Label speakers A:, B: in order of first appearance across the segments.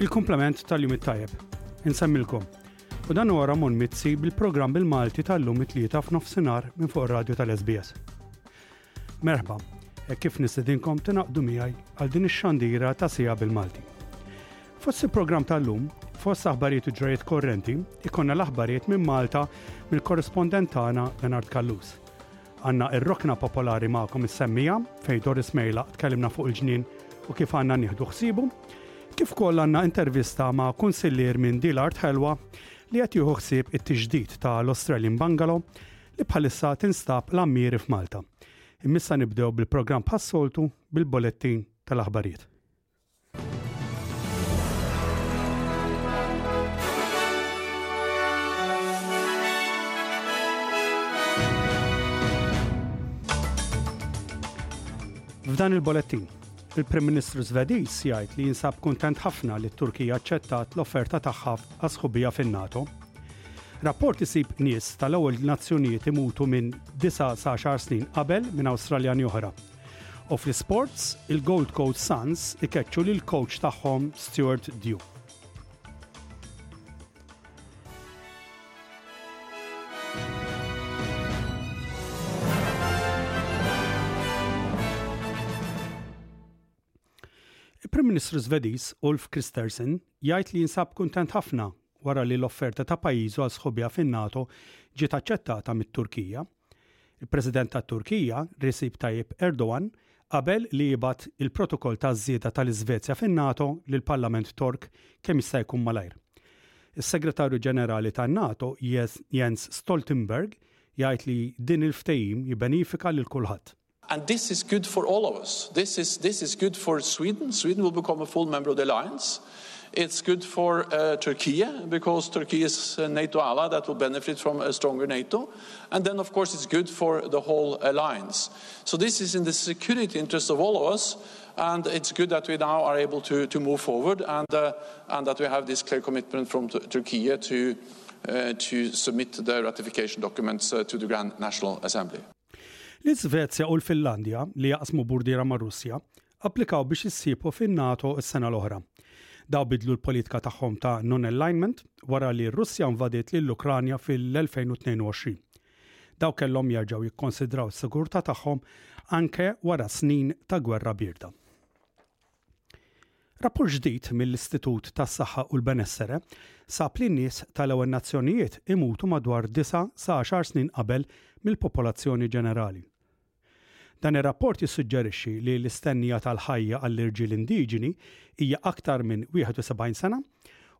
A: Il-kumplament tal-jum it-tajjeb. Insemmilkom. U dan huwa Ramon Mizzi bil-programm bil-Malti tal-lum it-tlieta f'nofsinhar minn fuq ir-radju tal-SBS. Merħba, e kif nistedinkom tingħaqdu miegħi għal din ix-xandira ta' sija bil-Malti. Fost il-programm tal-lum, fost aħbarijiet u ġrajiet korrenti, ikonna l-aħbarijiet minn Malta mill-korrispondent tagħna Lenard Kallus. Għandna ir-rokna popolari magħkom is-semmija fejn Doris Mejlaq tkellimna fuq il-ġnien u kif għandna nieħdu ħsiebu. Kif ukoll għandna intervista ma' kunsillier minn Dilart Ħelwa li qed jieħu ħsieb it-tiġdid ta' l-Australian Bungalow li bħalissa tinstab l-Għammieri f'Malta. Immissa nibdew bil-programm bħas-soltu bil-Bolettin tal-Aħbarijiet. F'dan il-bolettin, il-Prim Ministru Svediż jgħid li jinsab kuntent ħafna li t-Turkija aċċettat l-offerta tagħha għas-sħubija fin-NATO. Rapport isib nies tal-ewwel nazzjonijiet imutu minn 9 sa 10 snin qabel minn Awstraljani oħra U fl-isports, il-Gold Coast Suns ikeċċu lil coach tagħhom Stuart Dew. Il-Prim Ministru Żvediż Ulf Kristersson jgħid li jinsab kuntent ħafna wara li l-offerta ta' pajjiżu għal sħubija fin-NATO ġiet aċċettata mit-Turkija. Il-President tat-Turkija, Recep Tayyip Erdogan, qabel li jibgħat il-protokoll taż-żieda tal-Iżvezja fin-NATO lill-Parlament Tork kemm jista' jkun malajr. Is-Segretarju Ġenerali tan-NATO, Jens Stoltenberg, jgħid li din il-ftehim jibbenifika lil kulħadd.
B: And this is good for all of us. This is, this is good for Sweden. Sweden will become a full member of the alliance. It's good for uh, Turkey because Turkey is a NATO ally that will benefit from a stronger NATO. And then, of course, it's good for the whole alliance. So this is in the security interest of all of us. And it's good that we now are able to, to move forward and, uh, and that we have this clear commitment from t- Turkey to, uh, to submit the ratification documents uh, to the Grand National Assembly.
A: L-Isvezja u l-Finlandja, li jaqsmu bordiera mar-Russja, applikaw biex jissieħbu fin-NATO s-sena l-oħra. Dawn biddlu l-politika tagħhom ta' non-alignment wara li r-Russja invadiet lill-Ukranja fil-2022. Dawn kellhom jerġgħu jikkonsidraw is-sigurtà tagħhom anke wara snin ta' gwerra bierda. Rapport ġdid mill-Istitut tas-Saħħa u l-Benessere sab li n-nies tal-Ewwel Nazzjonijiet imutu madwar disa' sa għaxar snin qabel mill-popolazzjoni ġenerali. Dan ir-rapport jissuġġerixxi li l-istennija tal-ħajja għall-irġiel indiġeni hija aktar minn 71 sena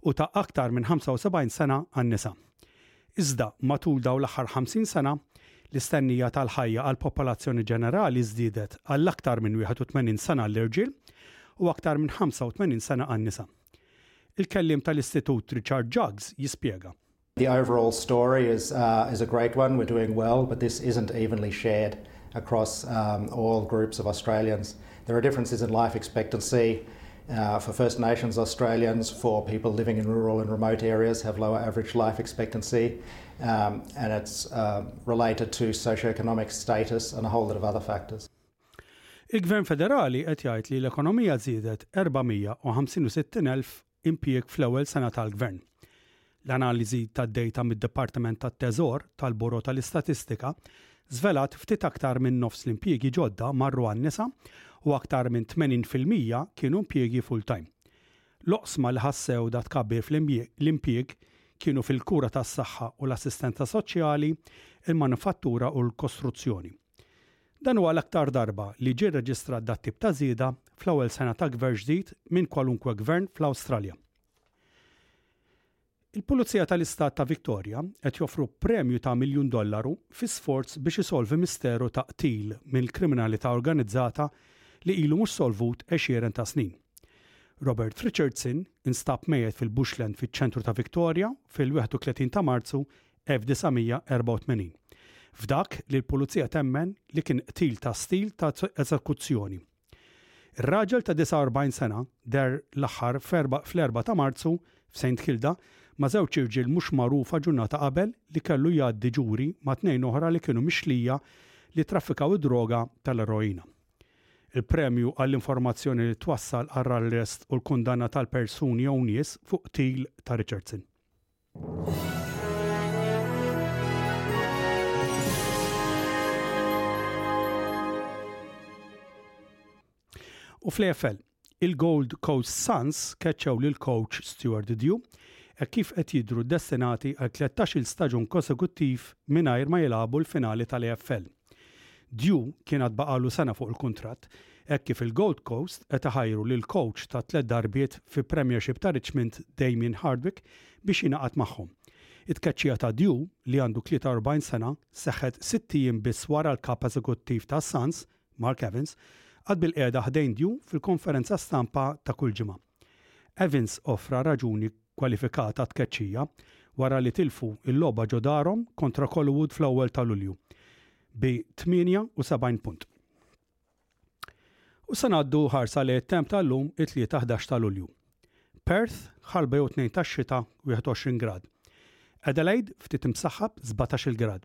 A: u ta' aktar minn 75 sena għan-nisa. Iżda, matul dawn l-aħħar 50 sena, l-istennija tal-ħajja għall-popolazzjoni ġenerali żdiedet għal aktar minn 81 sena għall-irġiel u aktar minn 85 sena għan-nisa. Il-kelliem tal-Istitut Richard Jugs jispjega.
C: The overall story is is a great one, we're doing well, but this isn't evenly shared across all groups of Australians. There are differences in life expectancy, Uh, for First Nations Australians, for people living in rural and remote areas, have lower average life expectancy, um, and it's uh, related to socioeconomic status and a whole lot of other factors.
A: Il-Gvern Federali qed jgħid li l-ekonomija żiedet 456,000 impjieg fl-ewwel sena tal-gvern. L-analiżi tad-dejta mid-Dipartiment tat-Teżor tal-Bureau tal-Istatistika żvelat ftit aktar minn nofs l-impjiegi ġodda marru għan-nisa u aktar minn 80 fil-mija kienu impjiegi full-time. L-oqsma li ħassew da tkabbir fl-impjieg kienu fil-kura tas-saħħa u l-assistenza soċjali, il-manifattura u l-kostruzzjoni. Dan huwa l-aktar darba li ġie rreġistrat dat-tip ta' żieda fl-ewwel sena ta' gvern ġdid minn kwalunkwe gvern fl-Awstralja. Il-Pulizija tal-Istat ta' Victoria qed joffru premju ta' miljun dollaru fi sforz biex isolvi misteru ta' qtil mill-kriminalità organizzata li ilu mhux solvut għexieren ta' snin. Robert Richardson instab mejjet fil-bushland fiċ-ċentru ta' Victoria fil-31 ta' Marzu 1984, f'dak li l-Pulizija temmen li kien qtil ta' stil ta' eżekuzzjoni. Ir-raġel ta' 49 sena deher l-aħħar fl-4 ta' Marzu f'Saint Kilda ma' żewġ irġiel mhux magħrufa ġurnata qabel li kellu jgħaddi ġuri ma' tnejn oħra li kienu mixlija li ttraffikaw id-droga tal-eroina. Il-premju għall-informazzjoni li twassal għar-arrest u l-kundanna tal-persuni jew nies fuq qtil ta' Richardson. U fl-EFL, il-Gold Coast Suns keċċew lil coach Stuart Dew e kif qed jidru destinati għal 13-il staġun kosekuttiv mingħajr ma jilagħbu l-finali tal-EFL. Dew kien għad baqagħlu sena fuq il-kuntratt hekk kif il-Gold Coast qed iħajru lill-kowċ ta' tliet darbiet fi Premiership ta' Richmond Damien Hardwick biex jingħaqad magħhom. It-tkeċċija ta' Dew, li għandu 43 sena, seħħet sitt ijiem biss wara l-Kap Eżekuttiv tas-Suns, Mark Evans, qagħad bilqiegħda ħdejn Dew fil-konferenza stampa ta' kull ġimgħa. Evans offra raġuni kwalifikata għat-tkeċċija wara li tilfu l-logħba ġo darhom kontra Colwood fl-ewwel ta' Lulju bi 78 punt. U issa ngħaddu ħarsa lejn it-temp tal-lum it-Tlieta 11 ta' Lulju. Perth ħalba jew tnejn tax-xita 21 grad. Adelaide ftit imsaħħab 17-il grad.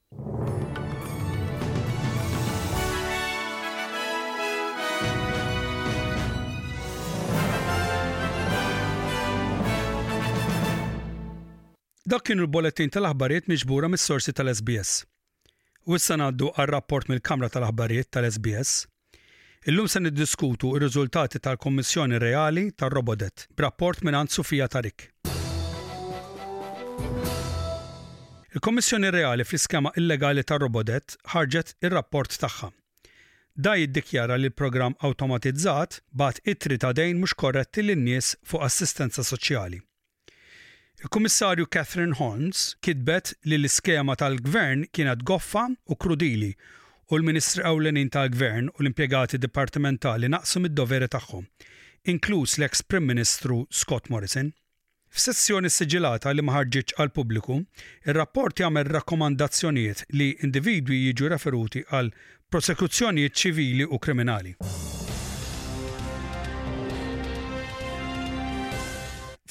A: Dak kien il-bulletin tal-aħbarijiet miġbura mis-sorsi tal-SBS. U issa ngħaddu għal rapport mill-Kamra tal-Aħbarijiet tal-SBS. Illum se niddiskutu r-riżultati tal-kommissjoni reali tar-Robodebt, b'rapport mingħand Sofia Tariq. Il-kommissjoni reali fl-iskema illegali tar-Robodebt ħarġet ir-rapport tagħha. Da jiddikjara li l-programm awtomatizzat bagħat ittri ta' dejn mhux korretti lin-nies fuq assistenza soċjali. Il-Kummissarju Katherine Holmes kitbet li l-iskema tal-Gvern kienet goffa u krudili u l-Ministri ewlenin tal-Gvern u l-impjegati dipartimentali naqsu mid-doveri tagħhom, inkluż l-eks Prim Ministru Scott Morrison. F'sessjoni ssiġilata li ma ħarġitx għall-pubbliku, ir-rapport jagħmel rakkomandazzjonijiet li individwi jiġu referuti għal prosekuzzjonijiet ċivili u kriminali.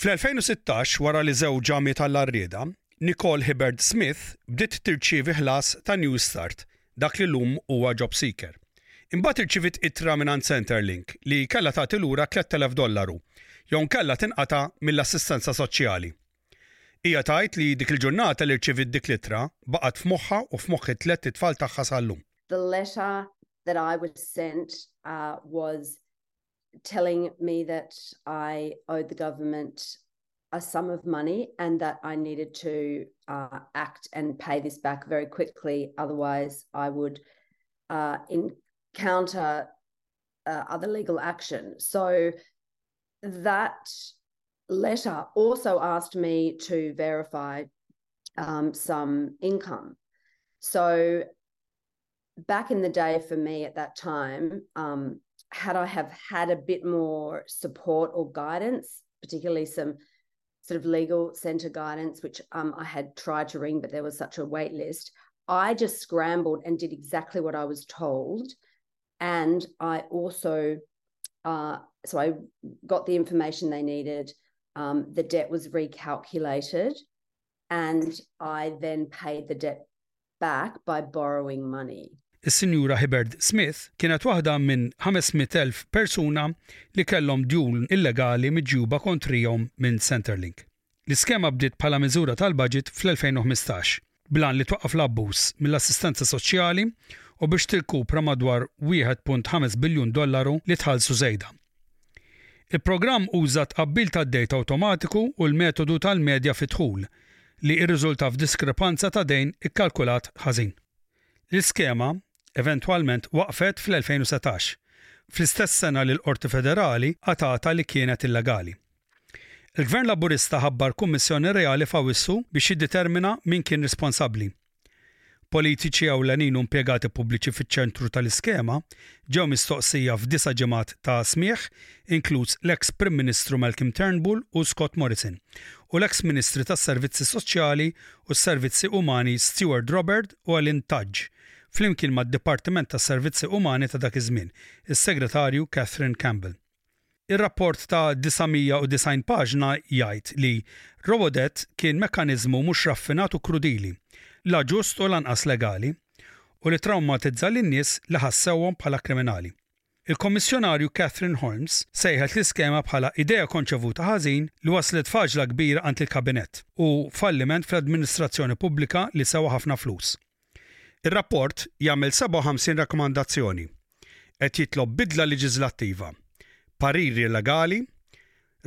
A: Fl-2016, wara li żewġha miet għall-għarrieda, Nicole Hibberd Smith bdiet tirċievi ħlas ta' New Start, dak li llum huwa JobSeeker. Imbagħad irċiviet ittra mingħand Centrelink li kellha tagħti lura 3,000 dollaru jew inkella tinqata' mill-assistenza soċjali. Hija tgħid li dik il-ġurnata li rċiviet dik l-ittra baqgħet f'moħħha u f'moħħ it-tlett itfal tagħha sal-lum.
D: The letter that I was sent was telling me that I owed the government a sum of money and that I needed to uh, act and pay this back very quickly. Otherwise, I would uh, encounter uh, other legal action. So that letter also asked me to verify um, some income. So back in the day for me at that time, um, had I have had a bit more support or guidance, particularly some sort of legal centre guidance, which um, I had tried to ring, but there was such a wait list. I just scrambled and did exactly what I was told. and I also, uh, so I got the information they needed. Um, the debt was recalculated, and I then paid the debt back by borrowing money.
A: Is-Sinjura Hibbard Smith kienet waħda minn 500,000 persuna li kellhom djun illegali miġjuba kontrihom minn Centrelink. L-iskema bdiet bħala miżura tal-baġit fl-2015, bl-għan li twaqqaf l-abbuż mill-assistenza soċjali u biex tirkupra madwar 1.5 biljun dollaru li tħallsu żejda. Il-programm uża t-tqabbil tad-dejta awtomatiku u l-metodu tal-medja fid-dħul, li irriżulta f'diskrepanza ta' dejn ikkalkulat ħażin. L-iskema eventwalment waqfet fl-2017, fl-istess sena li l-Qorti Federali qatgħatha li kienet illegali. Il-Gvern Laburista ħabbar kummissjoni reali f'Awwissu biex jiddetermina min kien responsabbli. Politiċi ewlenin u impjegati pubbliċi fiċ-ċentru tal-iskema ġew mistoqsija f'disa' ġimgħat ta' smigħ, inkluż l-eks Prim Ministru Malcolm Turnbull u Scott Morrison, u l-eks Ministri tas-Servizzi Soċjali u s-Servizzi Umani Stuart Robert u Aline Tudge, flimkien mad-Dipartiment tas-Servizzi Umani ta' dak iż-żmien, is-Segretarju Catherine Campbell. Ir-rapport ta' 990 paġna jgħid li Robodebt kien mekkaniżmu mhux raffinat u krudili, la ġust u lanqas legali, u li trawmatizza lin-nies li ħassewhom bħala kriminali. Il-Kummissjonarju Catherine Holmes sejħet l-iskema bħala idea konċevuta ħażin li wasslet f'għaġla kbira għand il-Kabinett u falliment fl-administrazzjoni pubblika li sewa ħafna flus. Ir-rapport jagħmel 57 rakkomandazzjoni, qed jitlob bidla leġiżlattiva, pariri legali,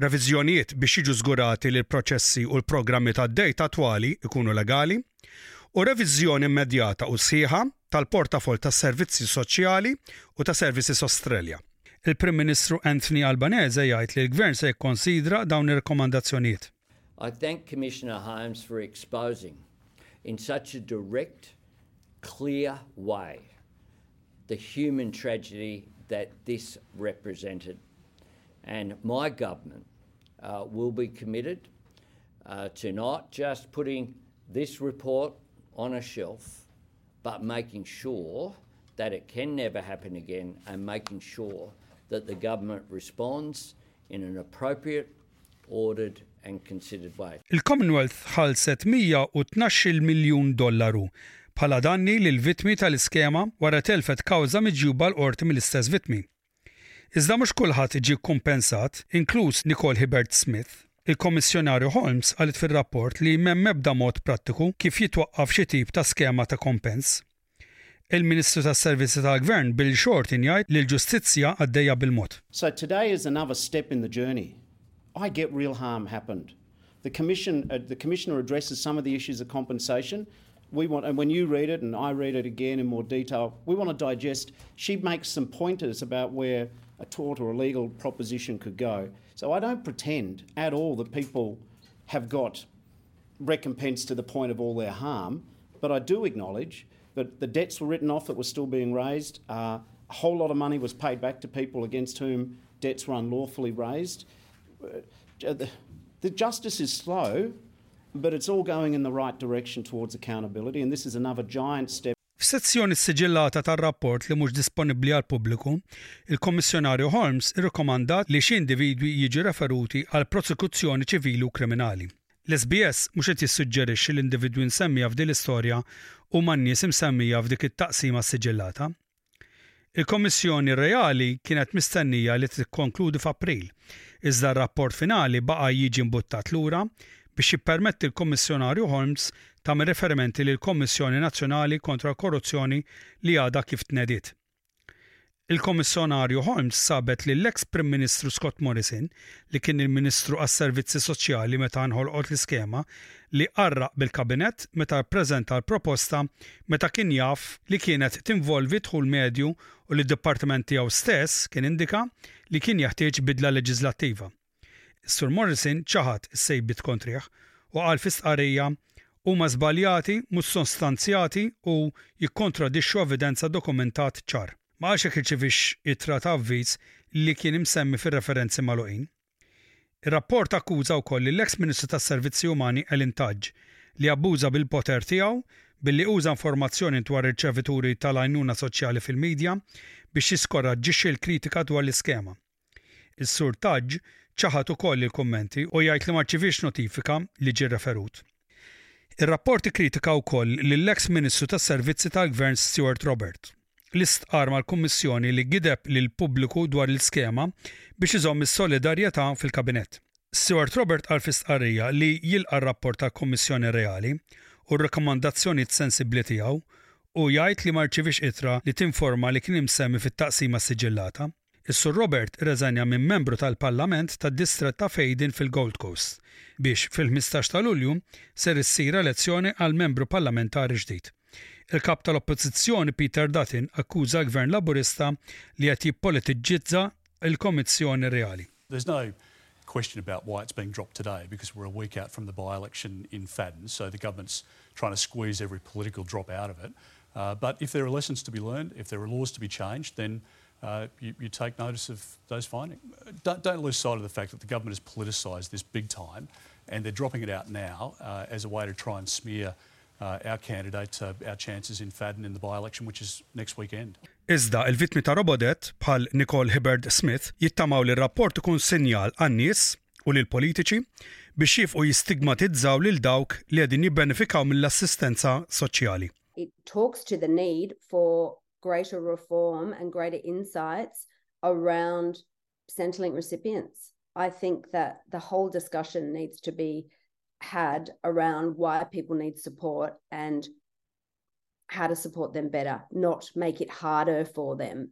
A: reviżjonijiet biex jiġu żgurati li l-proċessi u l-programmi tad-dejta attwali jkunu legali, u reviżjoni immedjata u sħiħa tal-portafoll tas-servizzi soċjali u ta' Services Australia. Il-Prim Ministru Anthony Albanese jgħid li l-Gvern se jikkonsidra dawn ir-rakkomandazzjonijiet.
E: I thank Commissioner Holmes for exposing in such a direct clear way the human tragedy that this represented. And my government uh, will be committed uh, to not just putting this report on a shelf, but making sure that it can never happen again and making sure that the government responds in an appropriate, ordered and considered by.
A: Il-Commonwealth ħallset 112-il miljun dollaru bħala danni lill-vittmi tal-iskema wara telfet kawża miġjuba l-Qorti mill-istess vittmi. Iżda mhux kulħadd ġie kkumpensat, inkluż Nicole Hibberd Smith. Il-Kommissjonarju Holmes qalet fir-rapport li m'hemm ebda mod prattiku kif jitwaqqaf xi tip ta' skema ta' kompens. Il-Ministru tas Servizzi tal-Gvern Bill Shorten jgħid li l-ġustizzja għaddejja bil-mod.
F: So today is another step in the journey. I get real harm happened. The, commission, uh, the Commissioner addresses some of the issues of compensation we want, and when you read it and I read it again in more detail, we want to digest. She makes some pointers about where a tort or a legal proposition could go. So I don't pretend at all that people have got recompense to the point of all their harm, but I do acknowledge that the debts were written off that were still being raised. Uh, a whole lot of money was paid back to people against whom debts were unlawfully raised. The, uh, the justice is slow, But it's all going in the right direction towards accountability, and this is another giant step
A: F'sezzjoni ssiġillata tar-rapport li mhux disponibbli għall-pubbliku, il-Kummissjonarju Holmes irrikomandat li xi individwi jiġu referuti għal prosekuzzjoni ċivili u kriminali. L-SBS mhux qed jissuġġerixxi li individwi msemmija f'din l-istorja huma n-nies imsemmija f'dik it-taqsima ssiġillata. Il-Kummissjoni reali kienet mistennija li tikkonkludi f'April, iżda r-rapport finali baqa' jiġi mbuttat lura biex jippermetti l-Kummissjonarju Holmes tagħmel riferimenti lill-Kummissjoni Nazzjonali kontra l-Korruzzjoni li għadha kif tnediet. Il-Kummissjonarju Holmes sabet li l-eks Prim Ministru Scott Morrison, li kien il-Ministru għas-Servizzi Soċjali meta nħolqot l-iskema, li qarraq bil-Kabinett meta ppreżenta l-proposta meta kien jaf li kienet tinvolvi d-dħul medju u li d-Dipartiment tiegħu stess kien indika li kien jeħtieġ bidla leġiżlattiva. Is-Sur Morrison ċaħad is-sejbiet kontrih u qal fi stqarrija Huma żbaljati, mhux sostanzjati u jikkontradixxu evidenza dokumentat ċar. Ma qalx jekk irċieviex ittra ta' avviż li kien imsemmi fir-referenzi magħluqin. Ir-rapport akkuża wkoll lill-eks Ministru tas-Servizzi Umani Elin Tadge li abbuża bil-poter tiegħu billi uża informazzjoni dwar ir-riċevituri tal-għajnuna soċjali fil-midja biex jiskoraġġixxi l-kritika dwar l-iskema. Is-Sur Tadge ċaħad ukoll il-kummenti u jgħid li ma rċiviex notifika li ġie rreferut. Ir-rapport ikkritika wkoll lill-eks Ministru tas-Servizzi tal-Gvern Stuart Robert, li stqarr mal-Kummissjoni li gideb lill-pubbliku dwar l-iskema biex iżomm is-solidarjetà fil-Kabinett. Stuart Robert qal fi stqarrija li jilqa' r-rapport tal-Kummissjoni Reali u r-rakkomandazzjonijiet sensibbli tiegħu u jgħid li ma rċieviex ittra li tinforma li kien imsemmi fit-taqsima ssiġillata. Is-Sur Robert irreżenja minn Membru tal-Parlament tad-distrett ta' Feydin fil-Gold Coast biex fil-ħmistax ta' Lulju ser issir elezzjoni għal Membru Parlamentari ġdid. Il-Kap tal-Oppożizzjoni Peter Dutton akkuża l-Gvern Laburista li qed jippolitiġġizza l-Komissjoni Reali.
G: There's no question about why it's being dropped today because we're a week out from the by-election in Fadden so the government's trying to squeeze every political drop out of it but if there are lessons to be learned, if there are laws to be changed then you take notice of those findings. Don't lose sight of the fact that the government has politicized this big time, and they're dropping it out now as a way to try and smear our candidate, our chances in Fadden in the by-election, which is next weekend.
A: Iżda, il-vittmi ta' Robodebt, bħal Nicole Hibberd Smith, jittamaw li r-rapport ikun sinjal għan-nies u lill-politiċi biex jiefqu jistigmatizzaw lil dawk li qegħdin jibbenefikaw mill-assistenza soċjali.
D: It talks to the need for greater reform and greater insights around Centrelink recipients. I think that the whole discussion needs to be had around why people need support and how to support them better, not make it harder for them.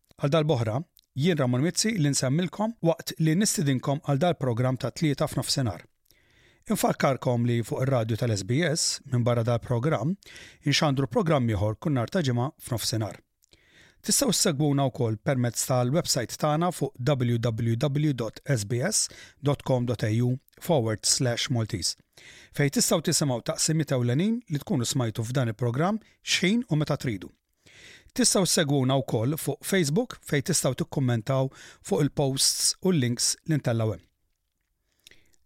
A: Għal darb'oħra, jien Ramon Mizzi li nsemmilkom waqt li nistidinkom għal dal-programm tat-Tlieta f'Nofsinhar. Infakkarkom li fuq ir-radju tal-SBS, minbarra dal-programm, inxandru programm ieħor kull nhar ta' Ġimgħa f'nofsinhar. Tistgħu ssegwuna wkoll permezz tal-websajt tagħna fuq www.sbs.com.au/maltese fejn tistgħu tisimgħu taqsimiet ewlenin li tkunu smajtu f'dan il-programm x'ħin u meta tridu. Tistgħu ssegwuna wkoll fuq Facebook fejn tistgħu tikkummentaw fuq il-posts u l-links li ntellgħu hemm.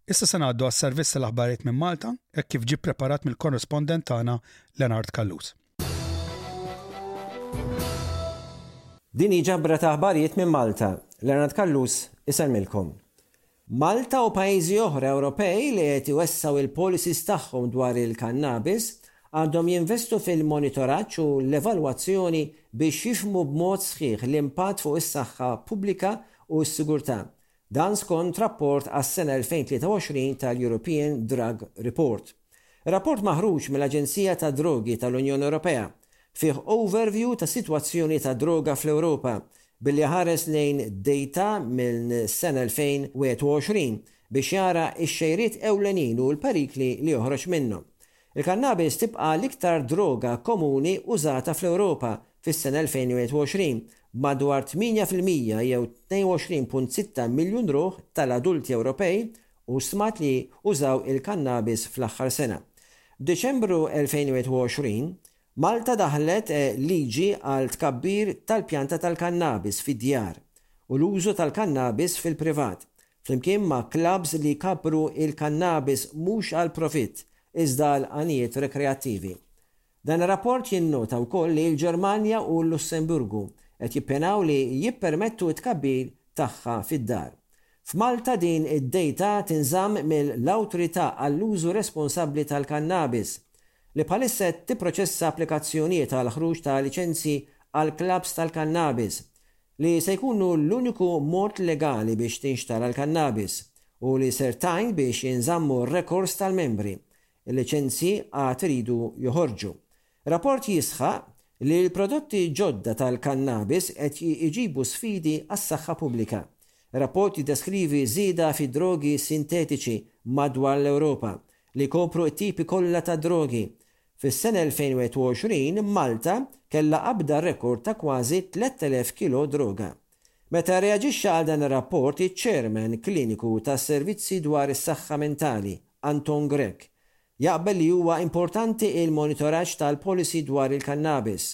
A: Issa se ngħaddu għas-servizz tal-aħbarijiet minn Malta hekk kif ġie ppreparat mill-korrespondent tagħna Lenard Callus.
H: Din hi ġabra ta' aħbarijiet minn Malta. Lenard Callus isellmilkom. Malta u pajjiżi oħra Ewropej li qed iwessgħu l-policies tagħhom dwar il-kannabis għandhom jinvestu fil-monitoraġġ u l-evalwazzjoni biex jifhmu b'mod sħiħ l-impatt fuq is-saħħa pubblika u s-sigurtà, dan skont rapport għas-sena 2023 tal-European Drug Report. Rapport maħruġ mill-Aġenzija tad-Drogi tal-Unjoni Ewropea fih overview tas-sitwazzjoni tad-droga fl-Ewropa billi ħares lejn dejta minn sena 2021 biex jara x-xejriet ewlenin u l-perikli li joħroġ minnhom. Il-kannabis tibqa' l-iktar droga komuni użata fl-Ewropa fis-sena 2021 b'madwar 8 fil-mija jew 22.6 miljun ruħ tal-adulti Ewropej u stmat li użaw il-kannabis fl-aħħar sena. F'Diċembru 2021, Malta daħħlet liġi għal tkabbir tal-pjanta tal-kannabis fid-djar u l-użu tal-kannabis fil-privat, flimkien ma' klabbs li jkabbru l-kannabis mhux għall-profitt iżda għal għanijiet rekreattivi. Dan ir-rapport jinnota wkoll li l-Ġermanja u l-Lussemburgu qed jippjanaw li jippermettu t-tkabbir tagħha fid-dar. F'Malta din id-dejta tinżamm mill-Awtorità għall-Użu Responsabbli tal-Kannabis, li bħalissa qed tipproċessa applikazzjonijiet għall-ħruġ ta' liċenzji għall-klabbs tal-kannabis, li se jkunu l-uniku mod legali biex tinxtara l-kannabis u li ser tgħin biex jinżammu r-rekords tal-membri, Il-liċenzji għad iridu joħorġu. Rapport jisħaq li l-prodotti ġodda tal-kannabis qed iġibu sfidi għas-saħħa pubblika. Rapport jiddeskrivi żieda fi drogi sintetiċi madwar l-Ewropa, li jkopru t-tipi kollha ta' drogi. Fis-sena 2021, Malta kellha qabda rekord ta' kważi 3,000 kilo droga. Meta rreaġixxa għal dan ir-rapport iċ-Chairman Kliniku tas-Servizzi dwar is-Saħħa Mentali, Anton Grech, jaqbel li huwa importanti l-monitoraġġ tal-policy dwar il-kannabis.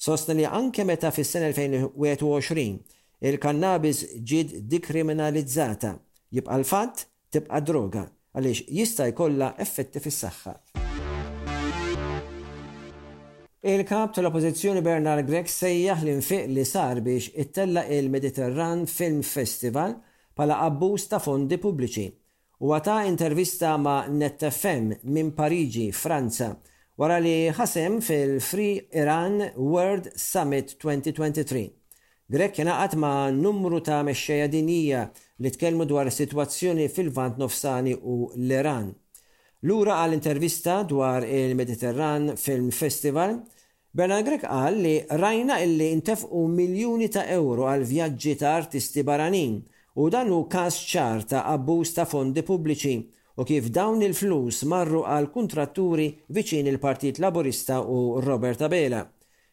H: Sostna li anke meta fis-sena 2021 il-kannabis ġiet dikriminalizzata, jibqa' l-fatt tibqa' droga għaliex jista' jkollha effetti fis-saħħa. Il-Kap tal-Oppożizzjoni Bernard Grech sejjaħ l-infiq li sar biex ittella' il-Mediterran Film Festival bħala abbuż ta' fondi pubbliċi. Huwa ta intervista ma' NetFM minn Pariġi, Franza, wara li ħa sehem fil-Free Iran World Summit 2023. Grech ingħaqad ma' numru ta' mexxejja dinjija li tkellmu dwar is-sitwazzjoni fil-Lvant Nofsani u l-Iran. Lura għal intervista dwar il-Mediterran Film Festival, Bernard Grech qal li Rajna illi ntefqu miljuni ta' ewro għal vjaġġi ta' artisti barranin u dan hu każ ċar ta' abbuż ta' fondi pubbliċi u kif dawn il-flus marru għal kuntratturi viċin il-Partit Laburista u Robert Abela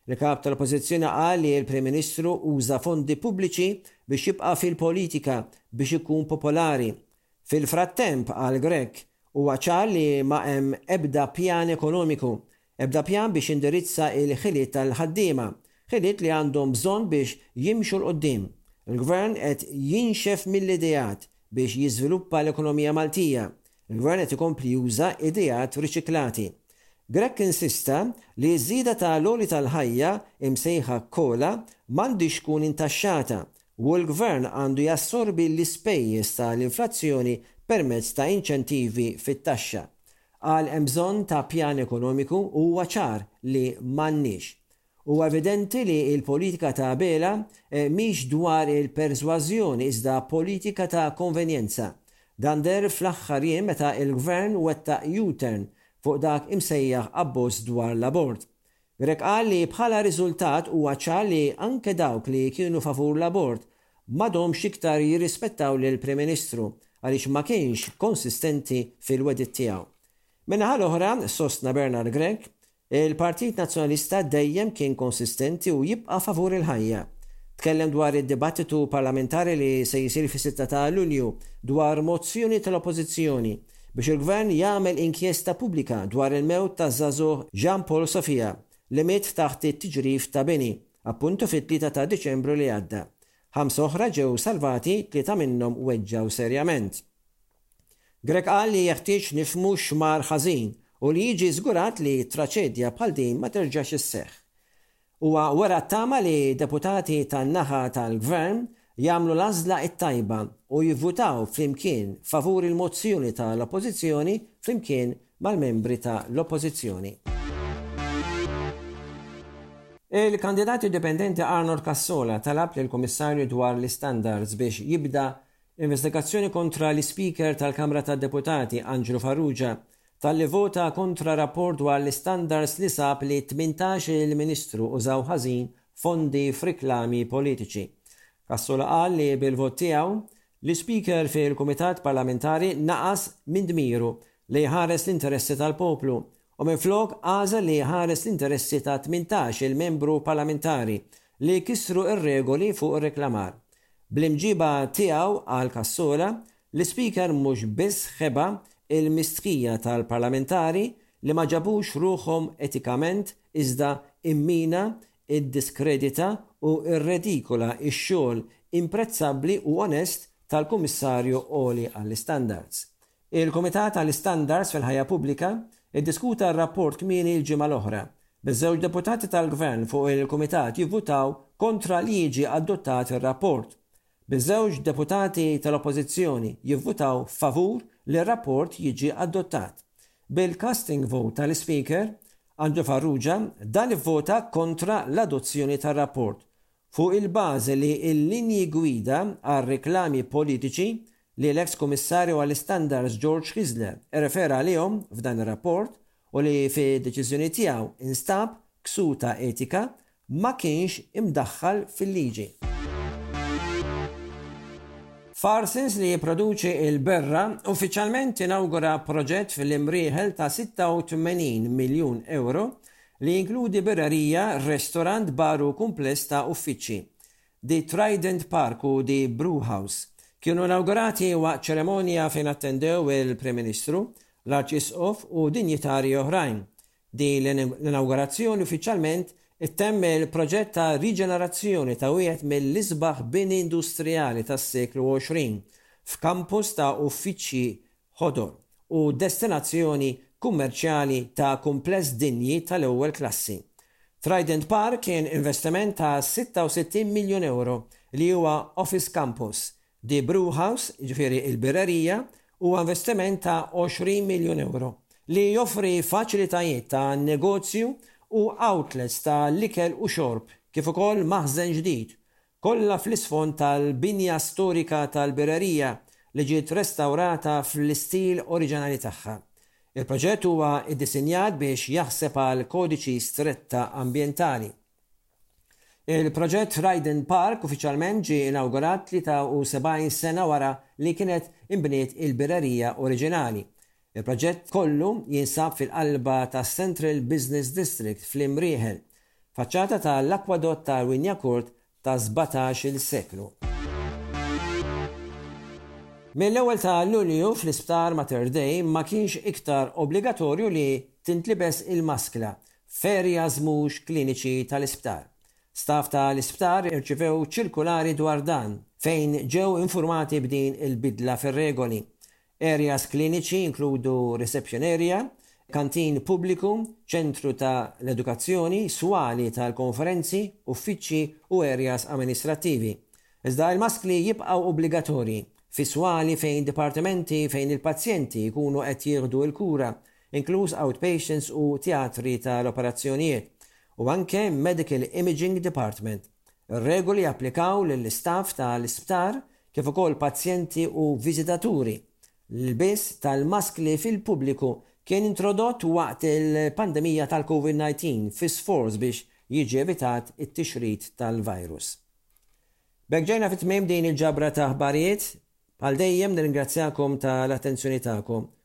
H: Il-Kap tal-Oppożizzjoni qal li l-Prim Ministru uża fondi pubbliċi biex jibqa' fil-politika biex ikun popolari. Fil-frattemp, qal Grech, huwa ċar li ma hemm ebda pjan ekonomiku, ebda pjan biex jindirizza l-ħiliet tal-ħaddiema, ħiliet li għandhom bżonn biex jimxu 'l quddiem. Il-Gvern qed jinxef mill-ideat biex jiżviluppa l-ekonomija Maltija. Il-Gvern qed ikompli juża ideat riċiklati. Grech insista li ż-żieda ta' l-għoli tal-ħajja, imsejħa cola, m'għandhiex tkun intaxxata u l-Gvern għandu jassorbi l-ispejjeż ta' l-inflazzjoni permezz ta' inċentivi fit-taxxa. Qal hemm bżonn ta' pjan ekonomiku u huwa ċar li m'għandniex. Huwa evidenti li l-politika ta' Abela mhix dwar il-persważjoni iżda politika ta' konvenjenza. Dan deher fl-aħħar jiem meta l-Gvern wettaq U-turn fuq dak imsejjaħ abboż dwar l-abort. Grech qal li bħala riżultat huwa ċar li anke dawk li kienu favur l-abort m'għadhomx iktar jirrispettaw lill-Prim Ministru għaliex ma kienx konsistenti fil-wegħdiet tiegħu. Min-naħa l-oħra, sostna Bernard Grech, Il-Partit Nazzjonalista dejjem kien konsistenti u jibqa' favur il-ħajja. Tkellem dwar id-dibattitu parlamentari li se jsir fis-sitta ta' Lulju dwar mozzjoni tal-Oppożizzjoni biex il-Gvern jagħmel inkjesta pubblika dwar il-mewt taż-żagħżugħ Jean Paul Sofia li miet taħt it-tiġrif ta' bini, appuntu fit-tlieta ta' Diċembru li għadda. Ħamsa oħra ġew salvati, tlieta minnhom weġġgħu serjament. Grech qal li jeħtieġ nifhmu x'mar ħażin u li jiġi żgurat li traċedja bħal din ma terġax isseħħ. Huwa wera t-tama li deputati tan-naħa tal-Gvern jagħmlu l-għażla t-tajba u jivvutaw flimkien favur il-mozzjoni ta' l-Oppożizzjoni flimkien mal-membri ta' l-Oppożizzjoni. Il-kandidat indipendenti Arnold Cassola talab lill-Kummissarju dwar l-istandards biex jibda Investigazzjoni kontra l-Ispeaker tal-Kamra tad-Deputati, Anġlu Farrugia, talli vota kontra rapport dwar l-istandards li sab li tmintax-il Ministru użaw ħażin fondi f'riklami politiċi. Cassola qal li bil-vot tiegħu, l-Ispeaker fil-Kumitat Parlamentari naqas minn dmiru li jħares l-interessi tal-poplu u minflok għażel li jħares l-interessi ta' tmintax-il membru parlamentari li kisru r-regoli fuq ir-reklamar. Bl-imġiba tiegħu għal Cassola, l-Ispeaker mhux biss ħeba l-mistħija tal-parlamentari li ma ġabux ruħhom etikament iżda immina, iddiskredita u rredikola x-xogħol imprezzabbli u onest tal-Kummissarju Għoli għall-Istandards. Il-Kumitat għall-Istandards fil-Ħajja Pubblika ddiskuta r-rapport kmieni l-ġimgħa l-oħra, biż-żewġ deputati tal-Gvern fuq il-Kumitat jivvutaw kontra li jiġi adottat ir-rapport, biż-żewġ deputati tal-Oppożizzjoni jivvutaw favur li r-rapport jiġi adottat. Bil-casting vote tal-Ispeaker, Andrew Farrugia, dan ivvota kontra l-adozzjoni tar-rapport Fuq il-bażi li l-linji gwida għal reklami politiċi li l-eks Kummissarju għall-Istandards George Kizler irrefera għalihom f'dan ir-rapport u li fid-deċiżjoni tiegħu instab ksur ta' etika ma kienx imdaħħal fil-liġi. Farsons li jipproduċi l-berra uffiċjalment inawgura proġett fl-Imrieħel ta' 86 miljun ewro li jinkludi birrerija, restorant, bar u kumpless ta' uffiċċji. The Trident Park u The Brewhouse kienu inawgurati waqt ċeremonja fejn attendew il-Prim Ministru, l-Arċisqof u dinjitarji oħrajn. Din l-inawgurazzjoni uffiċjalment ittemm il-proġett ta' riġenerazzjoni ta' wieħed mill-isbaħ bini industrijali tas-seklu 20 f'kampus ta' uffiċċji ħodor u destinazzjoni kummerċjali ta' kumpless dinji tal-ewwel klassi. Trident Park kien investiment ta' 66 miljun ewro li huwa Office Campus, The Brewhouse, jiġifieri l-birrerija, huwa investiment ta' 20 miljun ewro li joffri faċilitajiet ta' negozju u outlets ta' l-ikel u xorb kif ukoll maħżen ġdid Kollha fl-isfond tal-binja storika tal-Birrerija li ġiet restawrata fl-istil oriġinali tagħha. Il-proġett huwa iddisinjat biex jaħseb għal kodiċi stretta ambjentali. Il-proġett Dryden Park uffiċjalment ġie inawgurat 73 sena wara li kienet inbniet il-Birrerija oriġinali. Il-proġett kollu jinsab fil-qalba tas-Central Business District f'Lim Rieħel, faċċata ta' l-Akwadott ta' Rwinjacourt ta' sbatax-il seklu. Mill-ewwel ta' Lulju fl-Isptar Mater Dei ma kienx iktar obbligatorju li tintlibes il-maskla f'areas mhux kliniċi ta' l-Isptar. Staff ta' l-Isptar irċivew ċirkulari dwar dan fejn ġew infurmati b'din il-bidla fir-regoli. Areas kliniċi jinkludu reception area, kantin pubbliku, ċentru ta' l-edukazzjoni, swali ta' l-konferenzi, uffiċċji u areas amministrattivi. Iżda il-maskli jibqgħu obbligatorji fi swali fejn dipartimenti fejn il-pazjenti jkunu qed jieħdu l-kura, inkluż outpatients u tjatri ta' l-operazzjonijiet, u anke medical imaging department. Ir-regoli japplikaw lill-istaff ta' l-isptar kif ukoll pazjenti u viżitaturi. L-ilbies tal-maskli fil-pubbliku kien introdott waqt il-pandemija tal-COVID-19 fi sforz biex jiġi evitat it-tixrid tal-virus. B'hekk ġejna fi tmiem din il-ġabra ta' aħbarijiet. Bħal dejjem nirringrazzjakom ta' l-attenzjoni tagħkom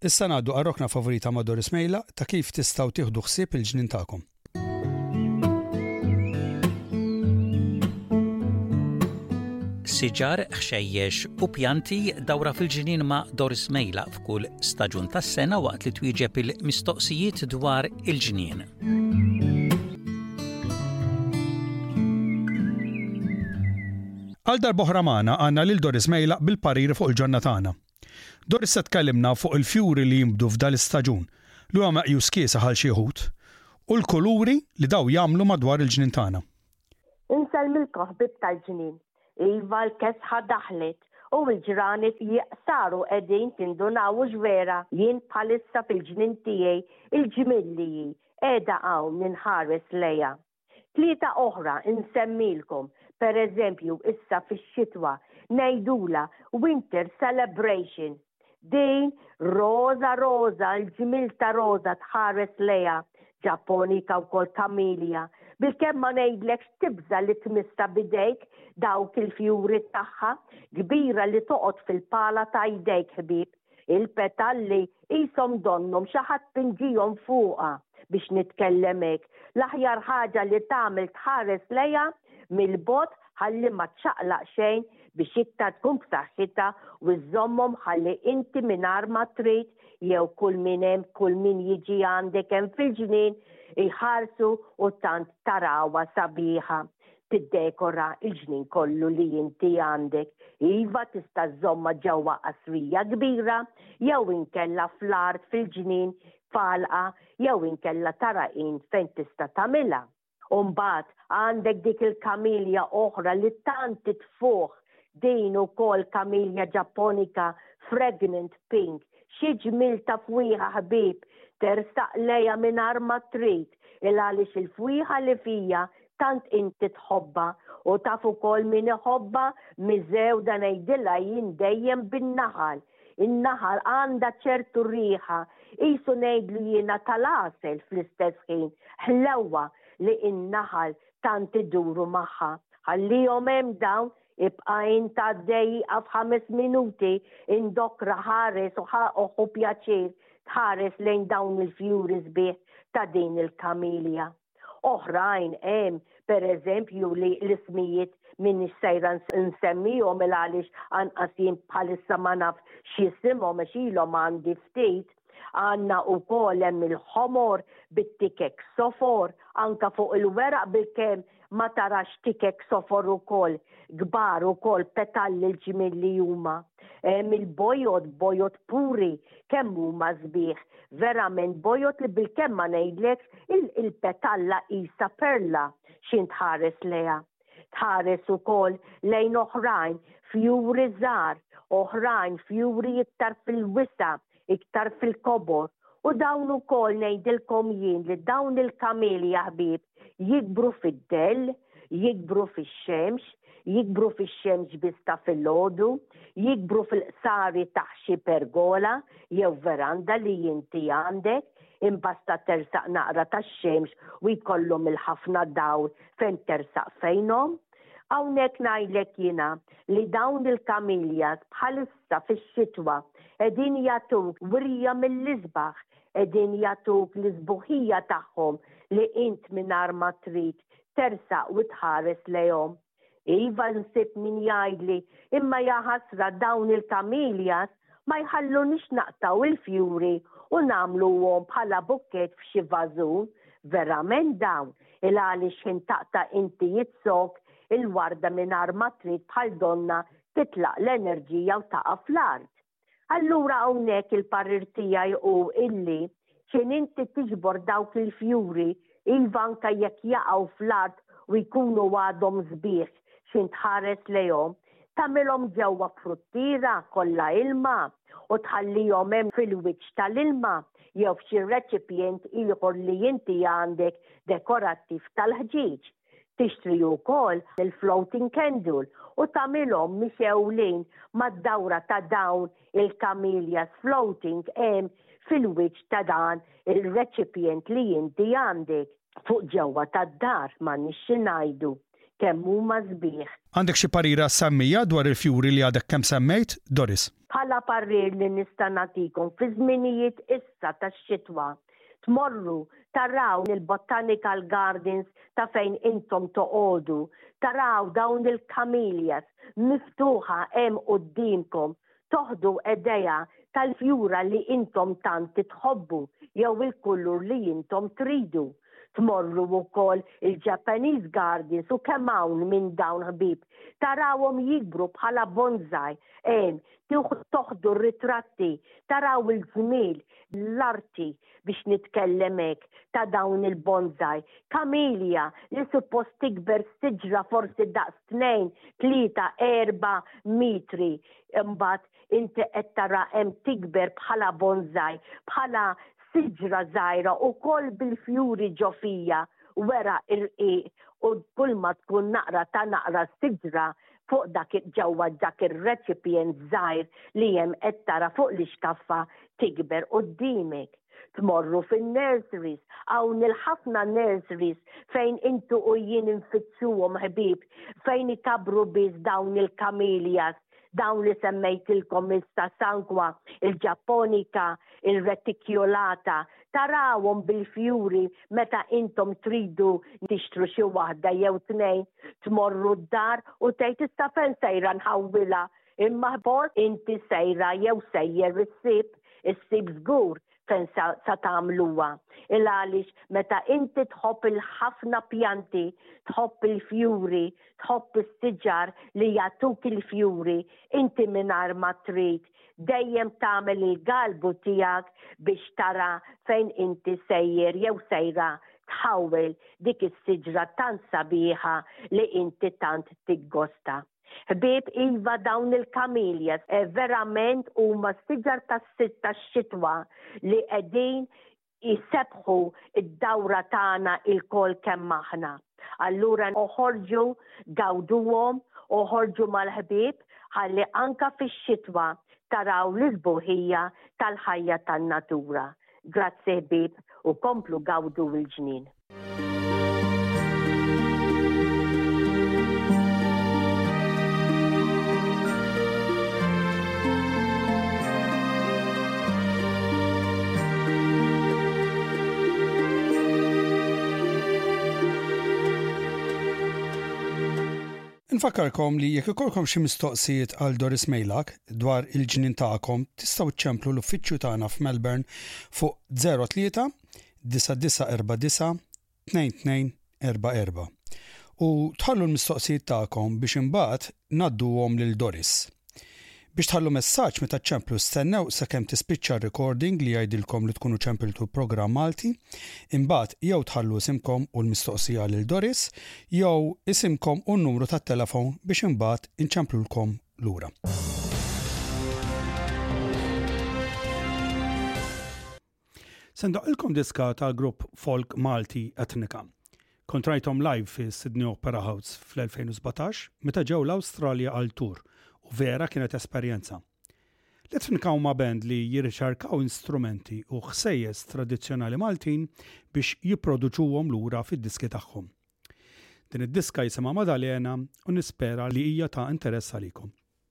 A: Issa ngħaddu għar-rokna favorita ma' Doris Mejla ta' kif tistgħu tieħdu ħsieb il-ġnien tagħkom.
I: siġar, ħxejjex u pjanti dawra fil-ġinien ma' Doris Mejla f'kull staġun tas-sena waqt li twieġeb il-mistoqsijiet dwar il-ġnien.
A: Għal darboħra magħna għandna lil Doris Mejla bil-parir fuq il-ġonna tagħna. Dwar issa tkellimna fuq il-fjuri li jinbdu f'dal-istaġun, li huwa meqjus kiesaħ għal xi wħud, u l-kuluri li dawn jagħmlu madwar il-ġnien tagħna.
J: Insellmilkom ħbieb tal-ġnien. Iva l-kesħa daħlet u l-ġranet saru qegħdin tindunaw hux vera? Jien bħalissa fil-ġnien tiegħi l-ġmiel li hi qiegħda hawn ninħares lejha. Tlieta oħra nsemmilkom, pereżempju issa fix-xitwa ngħidulha winter celebration. Din roża roża l-ġmiel ta' roża tħares lejha, Ġapponika wkoll camellia, bilkemm ma ngħidlekx tibża' li tmissha b'idejk dawk il-fjuri tagħha, kbira li toqgħod fil-pala ta' jdejk ħbieb. Il-petalli qishom donnhom xi ħadd pinġihom fuqha biex nitkellem hekk. L-aħjar ħaġa li tagħmel tħares lejha mill-bogħod ħalli ma ċċaqlaq xejn biex iktar tkun b'saħħitha u żżommhom ħalli inti mingħajr ma trid jew kull min hemm kull min jiġi għandek hemm fil-ġnien iħarsu u tant tarawha sabiħa. tiddekora l-ġnien kollu li inti għandek. Iva tista' żżommha ġewwa qasrija kbira jew inkella fl-art fil-ġnien f'għalqa jew inkella tara int fejn tista' tagħmilha. U mbagħad għandek dik il-kamilja oħra li tant titfuh din ukoll kamilja ġapponika fregnant pink. Xi ġmiel ta' fwieħa ħbieb, tersaq lejha mingħajr ma trid il għaliex il-fwieħa li fiha tant inti tħobba u taf ukoll min iħobba miżew dan ngħidilha jien dejjem bin-naħal. In-naħal għandha ċertu riħa, qisu ngħidlu jiena tal-għasel fl-istess ħin, ħlewwa li in-naħal tant iduru magħha. Ħallihom hemm dawn, ibqa' int għaddej ieqaf ħames minuti, indokra ħares u ħu pjaċir tħares lejn dawn il-fjuri sbieħ ta' din il-kamilja. Oħrajn hemm pereżempju li l-ismijiet minn sejra nsemmihom il għaliex anqas jien bħalissa ma naf x'jisimhom għax ilhom għandi ftit. Għandna wkoll hemm il-ħomor bit-tikek sofor, anka fuq il-weraq bil-kemm ma tarax tikek sofor ukoll, kbar ukoll petalli l-ġmiel li huma. Hemm il-bojod, bojod puri, kemm huma sbieħ, verament bojod li bilkemm ma ngħidlekx il-petalla qisha perla x'int tħares lejha. Tħares ukoll lejn oħrajn fjuri żgħar, oħrajn fjuri iktar fil-wisa', iktar fil-kobor, u dawn ukoll ngħidilkom jien li dawn il-kamelja ħbieb Jikbru fid-dell, jikbru fix-xemx, jikbru fix-xemx biss ta' filgħodu, jikbru fil-qsari ta' xi pergola jew veranda li inti għandek, imbasta tersaq naqra tax-xemx u jkollhom il-ħafna dawl fejn tersaq fejnhom. Hawnhekk ngħidlek jiena li dawn il-kamiljas bħalissa fix-xitwa qegħdin jagħtuk wirja mill-isbaħ, qegħdin jagħtuk l-isbuħija tagħhom li int mingħajr ma trid tersaq u tħares lejhom. Iva nsib min jgħidli imma ja ħasra dawn il-kamiljas ma jħallunix naqtgħu il-fjuri u nagħmluhom bħala bukkett f'xi vażun, verament dawn il għaliex ħin taqta' inti jizzok il-warda mingħajr ma trid bħal donnha titlaq l-enerġija u taqa' fl-art. Allura hawnhekk il-parir tiegħi hu illi kien inti tiġbor dawk il-fjuri iva anke jekk jaqgħu fl-art u jkunu għadhom sbieħ x'int tħares lejhom, tagħmilhom ġewwa fruttiera kollha ilma u tħallihom hemm fil-wiċċ tal-ilma jew f'xi reċipjent ieħor li inti għandek dekorattiv tal-ħġieġ. Tixtri wkoll il-floating candle u tagħmilhom mixewlin mad-dawra ta' dawn il-camellias floating hemm fil-wiċċ ta' dan ir-recipient li inti għandek. Fuq ġewwa tad-dar m'għandniex xi ngħidu, kemm huma sbieħ.
A: Għandek xi parir għas-sammija dwar il-fjuri li għadek kemm semmejt, Doris?
J: Bħala parir li nista' nagħtikom fi żminijiet issa tax-xitwa, Tmorru, taraw il-botanical gardens ta' fejn intom toqogħdu, taraw dawn il-camellias miftuħa hemm quddiemkom, toħdu idea tal-fjura li intom tant tħobbu jew il-kulur li intom tridu. Tmorru wkoll il-Japanese gardens u kemm hawn minn dawn ħbieb, tarawhom jikbru bħala bonsai hemm toħdu r-ritratti, taraw il-ġmiel, l-arti biex nitkellem hekk ta' dawn il-bonsai, kamilja li suppost tikber siġra forsi daqs tnejn, tlieta, erba' metri. Imbagħad inti qed tara hemm tikber bħala bonsai, bħala siġra żgħira wkoll bil-fjuri ġo fija, wera irqiq u kull ma tkun naqra ta' naqra siġra fuq dak ġewwa dak ir-reċipjent żgħir li hemm qed tara fuq l-ixkaffa tikber quddiemek. Tmorru fin-nurseries, hawn il-ħafna nurseries fejn intu u jien infittxuhom ħbieb, fejn ikabru biss dawn il-camellias, dawn li semmejtilkom issa Sanqua, il-Japonica, il-Reticulata, tarawhom bil-fjuri meta intom tridu tixtru xi waħda jew tnejn, tmorru d-dar u tgħid issa fejn sejra nħawwilha, imma ħbor inti sejra jew sejjer issib, issib żgur fejn sa, sa tagħmluha. Il għaliex meta inti tħobb il-ħafna pjanti, tħobb il-fjuri, tħobb is-siġar li jagħtuk il-fjuri, inti mingħajr ma trid dejjem tagħmel il-galbu tiegħek biex tara fejn inti sejjer jew sejra tħawwel dik is-siġra tant sabiħa li inti tant tiggosta. Ħbieb, iva dawn il-camellias verament huma s-siġar tas-sitt tax-xitwa li qegħdin jsebbħu d-dawra tagħna lkoll kemm aħna. Allura oħorġu, gawduhom, oħorġu mal-ħbieb ħalli anke fix-xitwa taraw l-isbuħija tal-ħajja tan-natura. Grazzi ħbieb u komplu gawdu l-ġnien.
A: Infakkarkom li jekk ikolkom xi mistoqsijiet għal Doris Mejlak dwar il-ġnien tagħkom tistgħu ċċemplu l-uffiċċju tagħna f'Melbourne fuq 03 9949 2244 u tħallu l-mistoqsijiet tagħkom biex imbagħad ngħadduhom lil Doris. Biex tħallu messaġġ meta ċċemplu stennew sakemm tispiċċa r-recording li jgħidilkom li tkunu ċempiltu programm Malti, imbagħad jew tħallu isimkom u l-mistoqsija lil Doris, jew isimkom u n-numru tat-telefon biex imbagħad inċemplulkom lura. Se ndoqqilkom diska tal-grupp folk Malti Etnika. Kont rajthom live fi Sydney Opera House fl-2017 meta ġew l-Awstralja għal tour u vera kienet esperjenza. L-Etnika huma band li jirriċerkaw instrumenti u ħsejjes tradizzjonali Maltin biex jipproduċuhom lura fid-diski tagħhom. Din id-diska jisimha Madalena u nispera li hija ta' interess għalikom.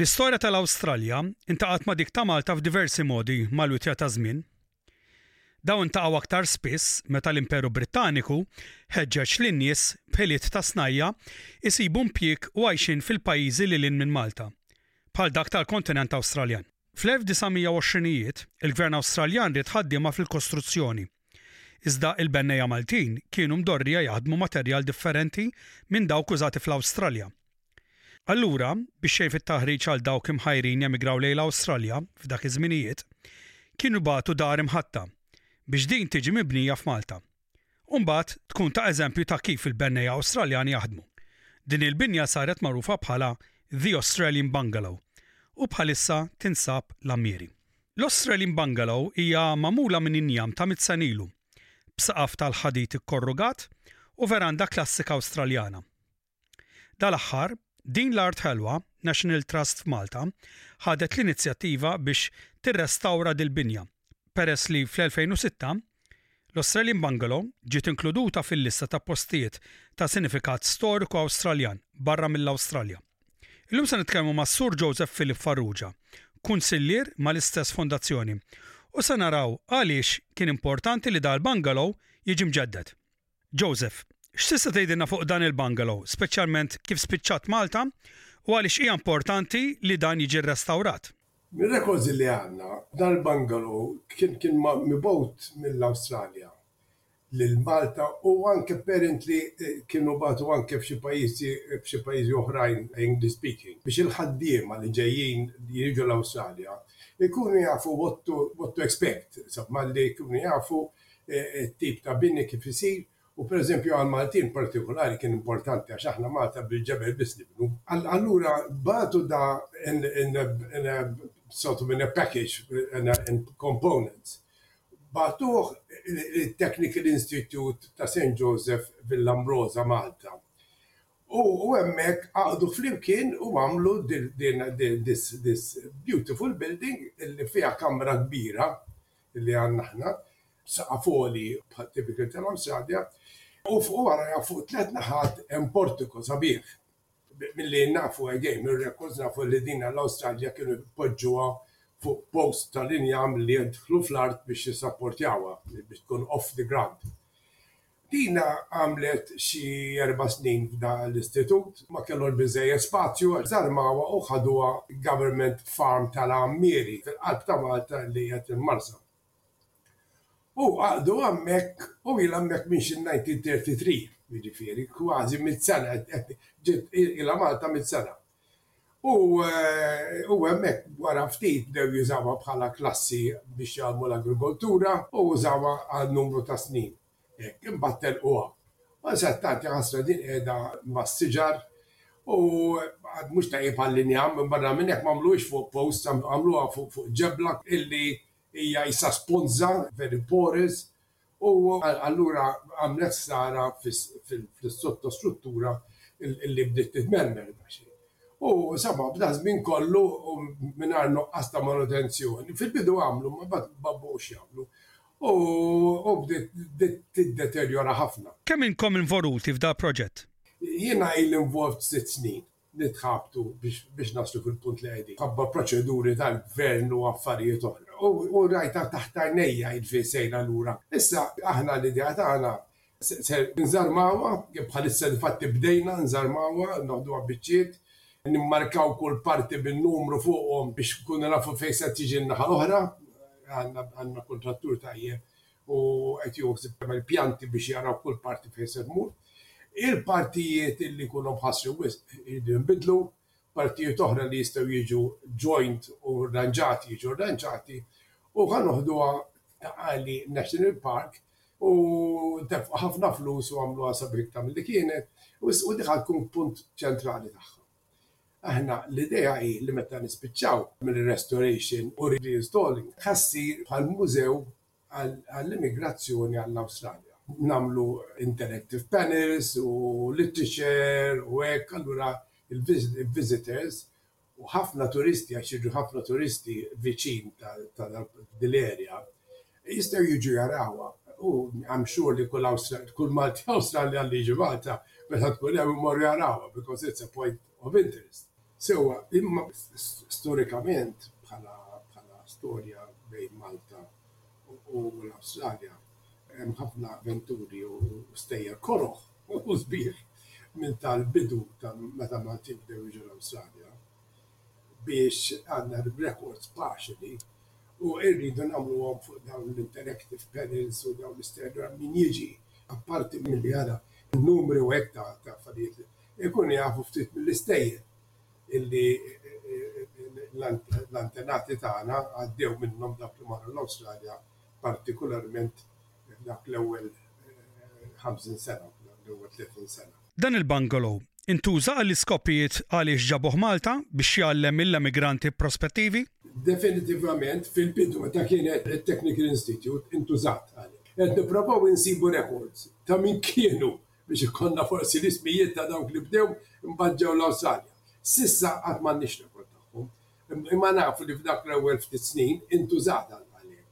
A: L-istorja tal-Awstralja intaqgħet ma' dik ta' Malta f'diversi modi mal-witja taż-żmien. Dawn intaqgħu aktar spiss meta l-Imperu Brittaniku ħeġġeġ lin-nies b'ħiliet ta' snajja' isibu impjieg u għajxien fil-pajjiżi lil hinn minn Malta, bħal dak tal-kontinent Awstraljan. Fl-1920ijiet, il-Gvern Awstraljan ried ħaddiema fil-kostruzzjoni. Iżda il-bennejja Maltin kienu mdorrija jaħdmu materjal differenti minn dawk użati fl-Awstralja. Allura, biex jgħin fit-taħriġ għal dawk imħajrin jemigraw lejn l-Awstralja f'dak iż-żminijiet, kienu bagħtu dar imħatta biex din tiġi mibnija f'Malta. U mbagħad tkun ta' eżempju ta' kif il-bennejja Awstraljani jaħdmu. Din il-binja saret magħrufa bħala The Australian Bungalow u bħalissa tinsab L-Għammieri. L-Australian Bungalow hija magħmula minn injam ta' mitt sena ilu, b'saqaf tal-ħadid ikkorrugat u veranda klassika Awstraljana. Dal-aħħar, din l-art ħelwa, National Trust f'Malta, ħadet l-inizjattiva biex tirrestawra dil-binja, peress li fl-2006 L-Australian Bungalow ġiet inkluduta fil-lista ta' postijiet ta' sinifikat storiku Awstraljan barra mill-Awstralja. Illum se nitkellmu ma' Sur Joseph Philip Farrugia, kunsillier mal-istess fondazzjoni, u se naraw għaliex kien importanti li da l-bungalow jiġi mġedded. Joseph, x'tista' tgħidilna fuq dan il-bungalow, speċjalment kif spiċċat Malta u għaliex hija importanti li dan jiġi rrestawrat?
K: Mir-rekords li għandna, dan il-bungalow kien kien mibgħut mill-Awstralja lil Malta u anke apparently kienu bagħtu anke f'xi pajjiżi f'xi pajjiżi oħrajn English speaking biex il-ħaddiema li ġejjin li jiġu l-Awstralja jkunu jafu what to what to expect, insomma li jkunu jafu it-tip ta' bini kif isir, u pereżempju għall-Maltin partikulari kien importanti għax aħna Malta bil-ġebel biss nibnu. Allura bagħtu da in a sort of in a package in components, bagħtuh lit-Technical Institute ta' Saint Joseph Villambrosa Malta, u hemmhekk għaqdu flimkien u għamlu this beautiful building li fiha kamra kbira li għandna aħna, b'saqaf għoli bħal typical tal-Awstralja, u fuq warajha fuq tliet naħat hemm portico sabiħ. Milli nafu again mir-records nafu li din għall-Awstralja kienu jpoġġuha fuq posts tal-injam li jidħlu fl-art biex jissapportjawha, biex tkun off the ground. Tina għamlet xi erba' snin f'da l-istitut. Ma kellhomx biżżejjed spazju għax żarmawha u ħaduha Government Farm tal-Għammieri fil-qalb ta' Malta li qiegħed il-Marsa. U għaqdu hemmhekk u ilha hemmhekk minn xi 1933, jiġifieri kważi mitt sena qed ġiet ilha Malta mitt sena. U u hemmhekk wara ftit bdew jużawha bħala klassi biex jgħallmu l-agrikoltura u użawha għal numru ta' snin hekk. Imbagħad telquha. U issa tant jaħasra din qiegħda mas-siġar u għad mhux tajjeb għall-injam u barra minn hekk m'għamluhiex fuq posts għamluha fuq ġebla illi hija issa sponża, very porous, U allura għamlet ħsara fis-sottostruttura li bdiet titmermer daqsxejn. U insomma, b'dan żmien kollu u mingħajr nuqqas ta' manutenzjoni, fil-bidu għamlu imma mbagħad ma baqgħux jagħmlu, u bdiet tiddeterjora ħafna.
A: Kemm minnkom invoruti f'dal-proġett?
K: Jiena ili involved sitt snin. nitħabtu biex naslu fil-punt li qegħdin, mħabba proċeduri tal-gvern u affarijiet oħra. U rajtha taħt għajnejja jiġifieri sejra lura. Issa aħna l-idea tagħna se nżarmawha, bħalissa difatti bdejna nżarmawha, naħduha biċċiet, nimmarkaw kull parti bin-numru fuqhom biex inkunu nafu fejn se tiġi n-naħa l-oħra, għandna kuntrattur tajjeb u qed jieħu ħsieb jagħmel pjanti biex jaraw kull parti fejn se tmur. Il-partijiet illi jkunu mħassrin wisq iridu jinbidlu, partijiet oħra li jistgħu jiġu joined u rranġati jiġu rranġati u ħa noħduha ta' qali National Park u ntefqu ħafna flus u għamluha sabiħ iktar milli kienet u dik ħa tkun punt ċentrali tagħha. Aħna l-idea hi li meta nispiċċaw mill-restoration u reinstalling ħa ssir bħal mużew għall-immigrazzjoni għall-Awstralja. Nagħmlu interactive panels u literature u hekk, allura il-visitors u ħafna turisti għax jiġu ħafna turisti viċin ta' din l-area jistgħu jiġu jarawha u I'm sure li kull Malti Awstraljan li jiġi Malta meta tkun hemm imorru jarawha because it's a point of interest. Sewwa, imma storikament, bħala storja bejn Malta u l-Awstralja, hemm ħafna avventuri u stejjer koroh u sbieħ minn tal-bidu ta' meta Maltin bdew jiġu l-Awstralja biex għandna records partially u rridu nagħmluhom fuq dawn l-interactive panels u dawn l-istejjer, min jiġi, apparti milli jara n-numri u hekk ta' affarijiet li. ikunu jafu ftit mill-istejjel illi l-antenati tagħna għaddew minnhom dawk li marru l-Awstralja partikularment f'dak l-ewwel ħamsin sena, l-ewwel tletin sena.
A: Dan il-bungalow intuża għall-iskopijiet għaliex ġabuh Malta biex jgħallem ill-emigranti prospettivi?
K: Definitivament fil-bidu meta kien it-Technical Institute intużat għalhekk. Qed nipprovaw insibu records ta' min kienu biex ikollna forsi l-ismijiet ta' dawk li bdew imbagħad ġew l-Awstralja. S'issa qatt m'għandniex rekord tagħhom. Imma nafu li f'dak l-ewwel ftit snin intuża dan l-għaliem.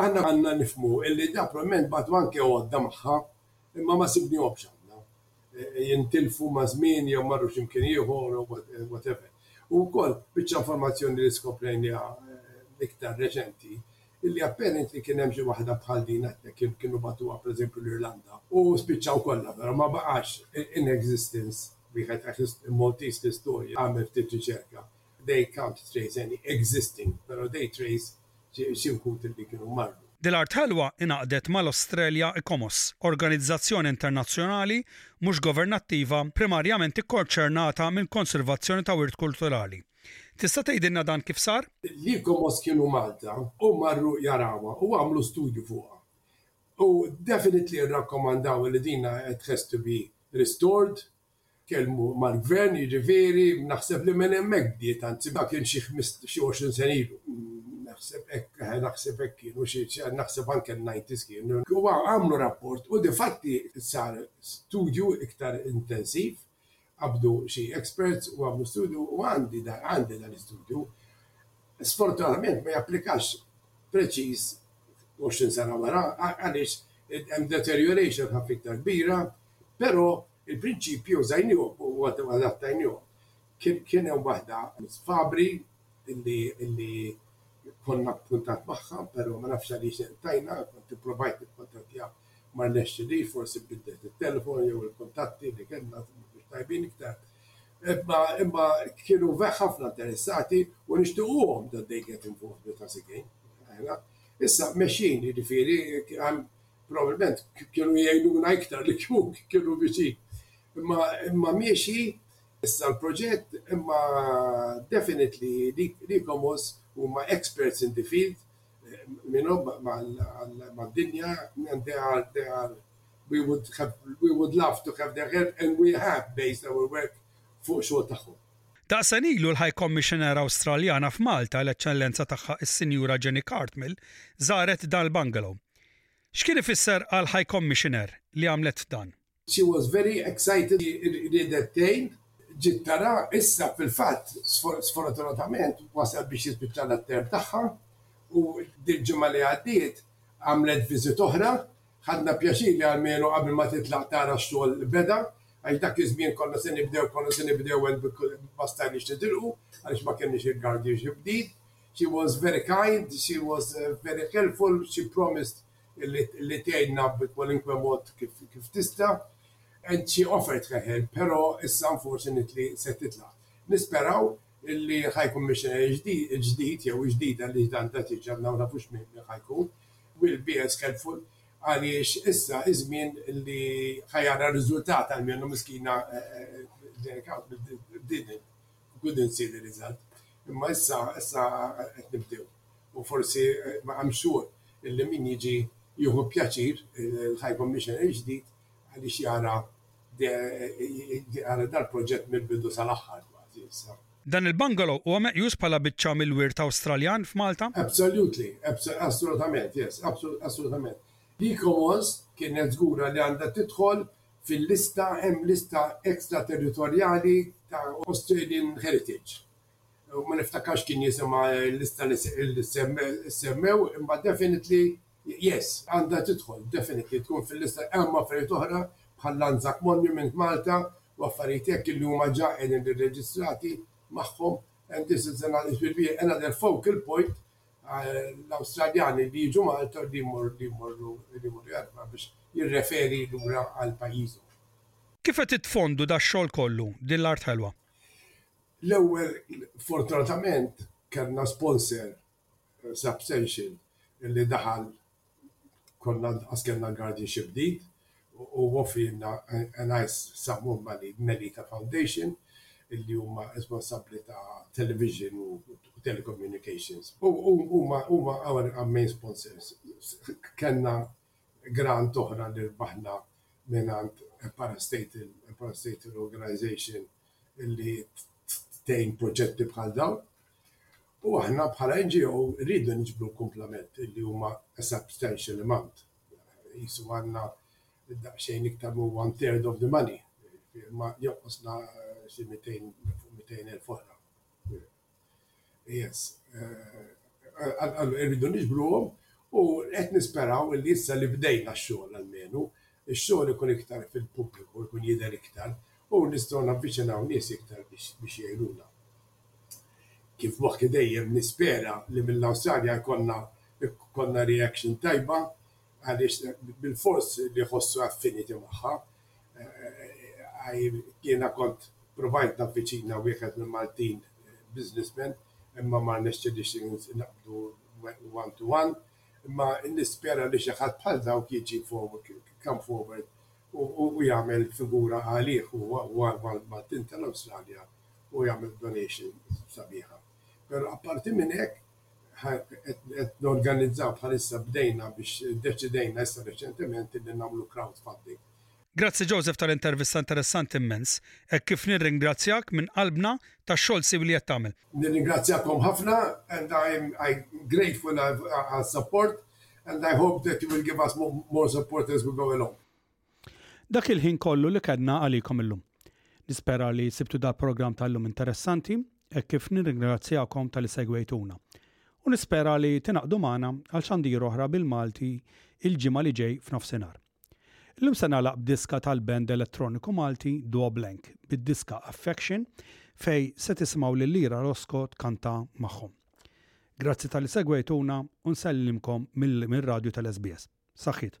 K: Aħna għandna nifhmu li da probabbilment bagħtu anke għodda magħha, imma ma sibnihomx għandna. Jintilfu maż-żmien jew marru xi mkien ieħor u whatever. U wkoll biċċa informazzjoni li skoprejniha iktar reċenti, Illi apparently kien hemm xi waħda bħal din għadtek kemm kienu bagħtuha pereżempju l-Irlanda u spiċċaw kollha vera ma baqax in existence wieħed għax il-Maltese fl-istorja għamel ftit riċerka they can't trace any existing però they trace xi wħud illi kienu marru.
A: Dil-art ħelwa ingħaqdet mal-Australia Ecomos, organizzazzjoni internazzjonali mhux governattiva primarjament ikkonċernata mill-konservazzjoni ta' wirt kulturali. Tista' tgħidilna dan kif sar?
K: L-Ecomos kienu Malta u marru jarawha u għamlu studju fuqha. U definitely irrakkomandaw li din it has to be restored, tkellmu mal-Gvern jiġifieri, naħseb li minn hemmhekk bdiet, anzi dan kien xi għoxrin sena ilu, naħseb hekk, eħe naħseb hekk kienu xi, naħseb anke n-nineties kienu. U għamlu rapport u difatti sar studju iktar intensiv. Qabdu xi experts u għamlu studju u għandi għandi dan l-istudju. Sfortunatament ma japplikax preċiż 20 sena wara għaliex hemm deterioration ħafna iktar kbira, però il-prinċipji użajniehom u adattajniehom. Kien hemm waħda Miss Fabri li konna b'kuntatt magħha, però ma nafx għaliex inqtajna, kont ipprovajt nikkuntattjaha ma rnexxilix, forsi biddlet it-telefon jew il-kuntatti li kellna mhumiex tajbin iktar. Imma imma kienu verh ħafna interessati u nixtiequhom that they get involved with us again. Aħna issa mexjin, jiġifieri probabbilment kienu jgħinuna iktar li kieku kienu viċin. Imma imma miexi issa l-proġett imma definitely l-e-commerce huma experts in the field, minnhom mad-dinja and they are they are we would have we would love to have their help and we have based our work fuq xogħol tagħhom.
A: Daqshena ilu l-High Commissioner Awstraljana f'Malta, l-Eċċellenza tagħha s-Sinjura Jenny Cartmill, żaret dan il-bungalow. X'kien ifisser għall-High Commissioner li għamlet dan?
K: She was very excited, hi riedet tgħin, ġiet tara, issa fil-fatt sfortunatament wasal biex jispiċċalha t-term tagħha u dil-ġimgħa li għaddiet għamlet visit oħra. Ħadna pjaċir li almenu qabel ma titlaq tara x-xogħol li beda għax dak iż-żmien konna se nibdew konna se nibdew and we couldn't ma stajniex nitilqu għaliex ma kenniex il-guardianship deed. She was very kind, she was very helpful, she promised, li tgħinna bi kwalunkwe mod kif tista', and she offered her help, però issa unfortunately se titlaq. Nisperaw li High Commissioner il-ġdid, jew il-ġdida għaliex dan ta' tieġ għadna ma nafux min ħa jkun, will be as helpful għaliex issa iż-żmien li ħa jara riżultat almenu miskina Denicaut bdiet Good and silly result. Imma issa, issa qed nibdew. U forsi hemm xhur illi min jiġi jieħu pjaċir il-Ħajfa Missionary il-ġdid għaliex jara jara dal-proġett mill-bidu sal-aħħar kważi issa.
A: Dan il-bungalow huwa meqjus bħala biċċa mill-wirt Awstraljan f'Malta?
K: Absolutely, assolutament, yes, assolutament. L-Eco Malls kienet żgura li għandha tidħol Fil-lista hemm lista extraterritorjali ta' Australian Heritage. Ma niftakarx kien jisimha l-lista li semmew imma definitely yes, għandha tidħol definitely tkun fil-lista. Hemm affarijiet oħra bħal l-Anzac Monument Malta u affarijiet hekk li huma ġa qegħdin irreġistrati magħhom and this is another, it will be another focal point l-Awstraljani li jiġu Malta u li jmorru li jmorru li jmorru jgħaddu biex jirreferi lura għal pajjiżhom.
A: Kif qed itfondu dax-xogħol kollu, din l-art ħelwa?
K: L-ewwel fortunatament kellna sponsor substantial li daħal konna nqas kellna guardianship deed u offrielna a nice sum of money Melita Foundation illi huma responsabbli ta' television u telecommunications u huma huma our main sponsors. Kellna grant oħra li rbaħna mingħand a parastatal a parastatal organization illi tgħin proġetti bħal dawn. U aħna bħala NGO rridu niġbru l-kumplament li huma a substantial amount. Qisu għandna daqsxejn iktar minn one third of the money, imma jonqosna xi mitejn fuq mitejn elf oħra. Yes. Irridu niġbruhom u qed nisperaw li issa li bdejna x-xogħol almenu, ix-xogħol ikun iktar fil-pubbliku, ikun jidher iktar u nistgħu navviċinaw nies iktar biex jgħinuna. Kif moħħi dejjem nispera li mill-Awstralja jkollna jkollna reaction tajba għaliex bilfors li jħossu affinity magħha. Jiena kont provajt navviċina wieħed mill-Maltin businessman imma ma rnexxilix naqbdu one to one imma nispera li xi ħadd bħal dawk jiġi forward come forward u jagħmel figura għalih huwa u għal Maltin tal-Awstralja u jagħmel donation sabiħa. Però apparti minn hekk qed norganizzaw bħalissa bdejna biex deċidejna issa reċentement illi nagħmlu crowdfunding.
A: Grazzi Joseph tal-intervista interessanti immens, hekk kif nirringrazzjak minn qalbna tax-xogħol siwi li qed tagħmel.
K: Nirringrazzjakom ħafna and I am grateful għas-support. and I hope that you will give us more support as we go along.
A: Dak il-ħin kollu li kellna għalikom illum. Nispera li sibtu dal-programm tal-lum interessanti hekk kif nirringrazzjakom tal-li segwejtuna. U nispera li tingħaqdu magħna għal xandir oħra bil-Malti il-ġimgħa li ġej f'nofsinhar. Illum se nagħlaq b'diska tal-band elettroniku Malti Duo Blank bid-diska Affection fej se tisimgħu lil Lira Rosco tkanta magħhom. Grazzi tal-li segwejtuna u nsellimkom mill-radju tal-SBS. Saħħit!